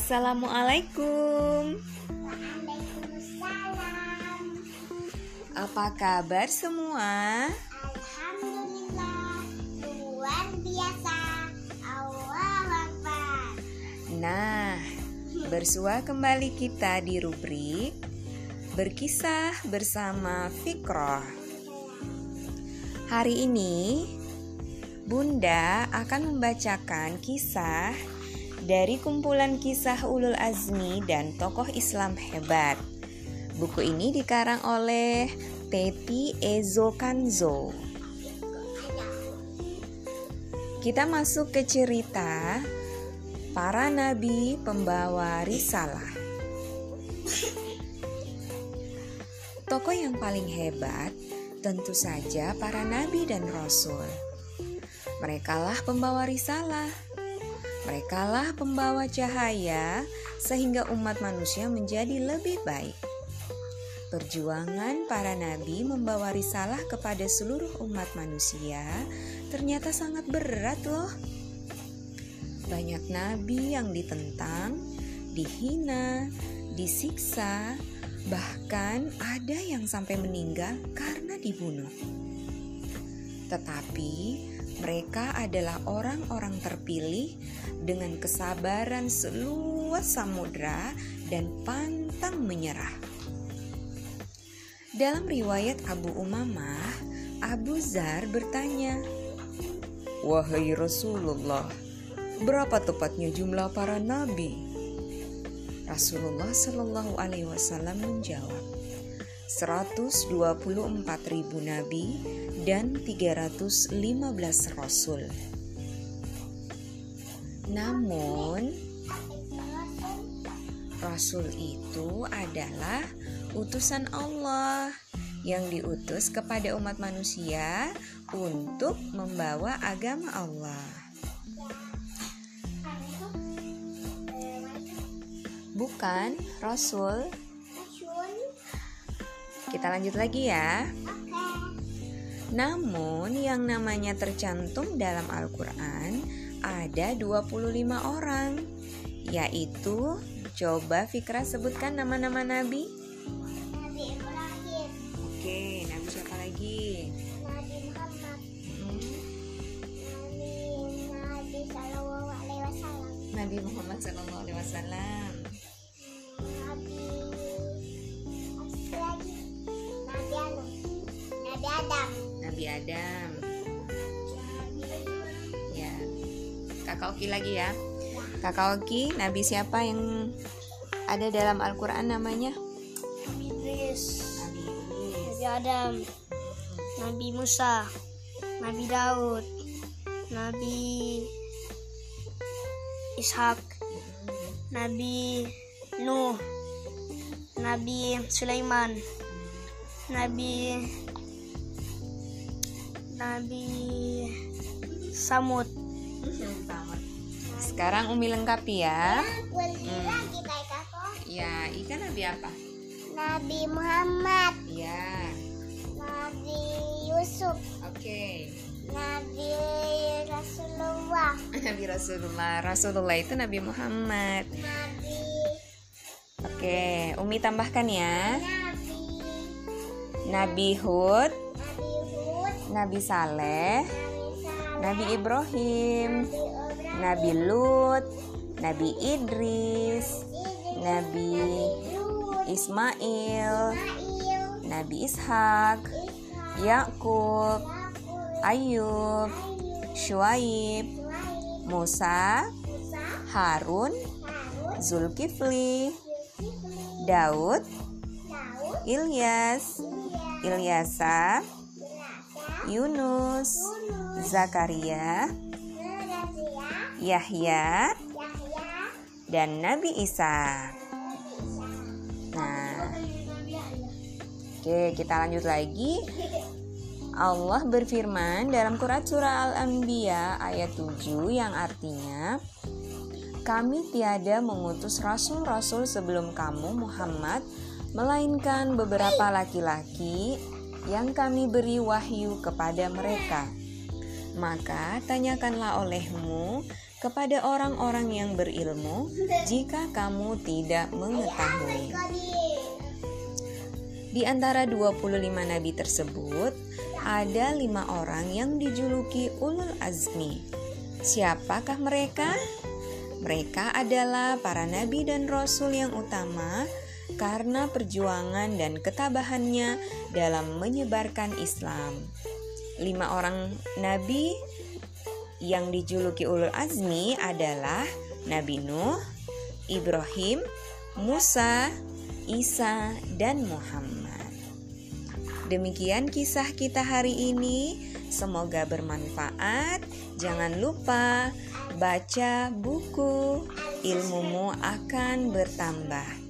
Assalamualaikum. Waalaikumsalam. Apa kabar semua? Alhamdulillah luar biasa. Allah Akbar. Nah, bersua kembali kita di rubrik Berkisah bersama Fikroh. Hari ini Bunda akan membacakan kisah dari kumpulan kisah ulul azmi dan tokoh Islam hebat. Buku ini dikarang oleh Teti Ezo Kanzo. Kita masuk ke cerita para nabi pembawa risalah. Tokoh yang paling hebat tentu saja para nabi dan rasul. Merekalah pembawa risalah. Merekalah pembawa cahaya sehingga umat manusia menjadi lebih baik. Perjuangan para nabi membawa risalah kepada seluruh umat manusia ternyata sangat berat loh. Banyak nabi yang ditentang, dihina, disiksa, bahkan ada yang sampai meninggal karena dibunuh. Tetapi mereka adalah orang-orang terpilih dengan kesabaran seluas samudra dan pantang menyerah. Dalam riwayat Abu Umamah, Abu Zar bertanya, "Wahai Rasulullah, berapa tepatnya jumlah para nabi?" Rasulullah Shallallahu alaihi wasallam menjawab, 124 ribu nabi dan 315 rasul. Namun, rasul itu adalah utusan Allah yang diutus kepada umat manusia untuk membawa agama Allah. Bukan rasul. Kita lanjut lagi ya. Namun yang namanya tercantum dalam Al-Quran ada 25 orang Yaitu coba Fikra sebutkan nama-nama Nabi Nabi Ibrahim. Oke, Nabi siapa lagi? Nabi Muhammad. Hmm, Nabi Nabi Sallallahu Alaihi Wasallam. Nabi Muhammad Sallallahu Alaihi Wasallam Nabi? Nabi. Nabi Adam. Nabi Adam Ya Kakak Oki lagi ya Kakak Oki, Nabi siapa yang ada dalam Al-Quran namanya? Nabi Idris. Nabi Idris Nabi Adam. Nabi Musa. Nabi Daud. Nabi Ishak. Nabi Nuh. Nabi Sulaiman. Nabi Nabi Samud. Sekarang Umi lengkapi ya lagi Ya, ikan Nabi apa? Nabi Muhammad, Ya, Nabi Yusuf, oke. Nabi Rasulullah, Nabi Rasulullah. Rasulullah itu Nabi Muhammad. Nabi Oke, Umi tambahkan ya. Nabi Nabi Hud, Nabi Hud, Nabi Saleh, Nabi Ibrahim, Nabi Lut, Nabi Idris, Nabi Ismail, Nabi Ishak, Yakub, Ayub, Shuaib, Musa, Harun, Zulkifli, Daud, Ilyas, Ilyas, Ilyasa, Ilyasa, Yunus, Yunus, Zakaria, Yahya, Yahya, dan Nabi Isa. Nah, oke kita lanjut lagi. Allah berfirman dalam Quran surah Al-Anbiya ayat 7 yang artinya kami tiada mengutus rasul-rasul sebelum kamu Muhammad melainkan beberapa laki-laki yang kami beri wahyu kepada mereka. Maka tanyakanlah olehmu kepada orang-orang yang berilmu jika kamu tidak mengetahui. Di antara 25 nabi tersebut, ada lima orang yang dijuluki ulul azmi. Siapakah mereka? Mereka adalah para nabi dan rasul yang utama karena perjuangan dan ketabahannya dalam menyebarkan Islam. Lima orang nabi yang dijuluki ulul azmi adalah Nabi Nuh, Ibrahim, Musa, Isa, dan Muhammad. Demikian kisah kita hari ini. Semoga bermanfaat. Jangan lupa baca buku, ilmumu akan bertambah.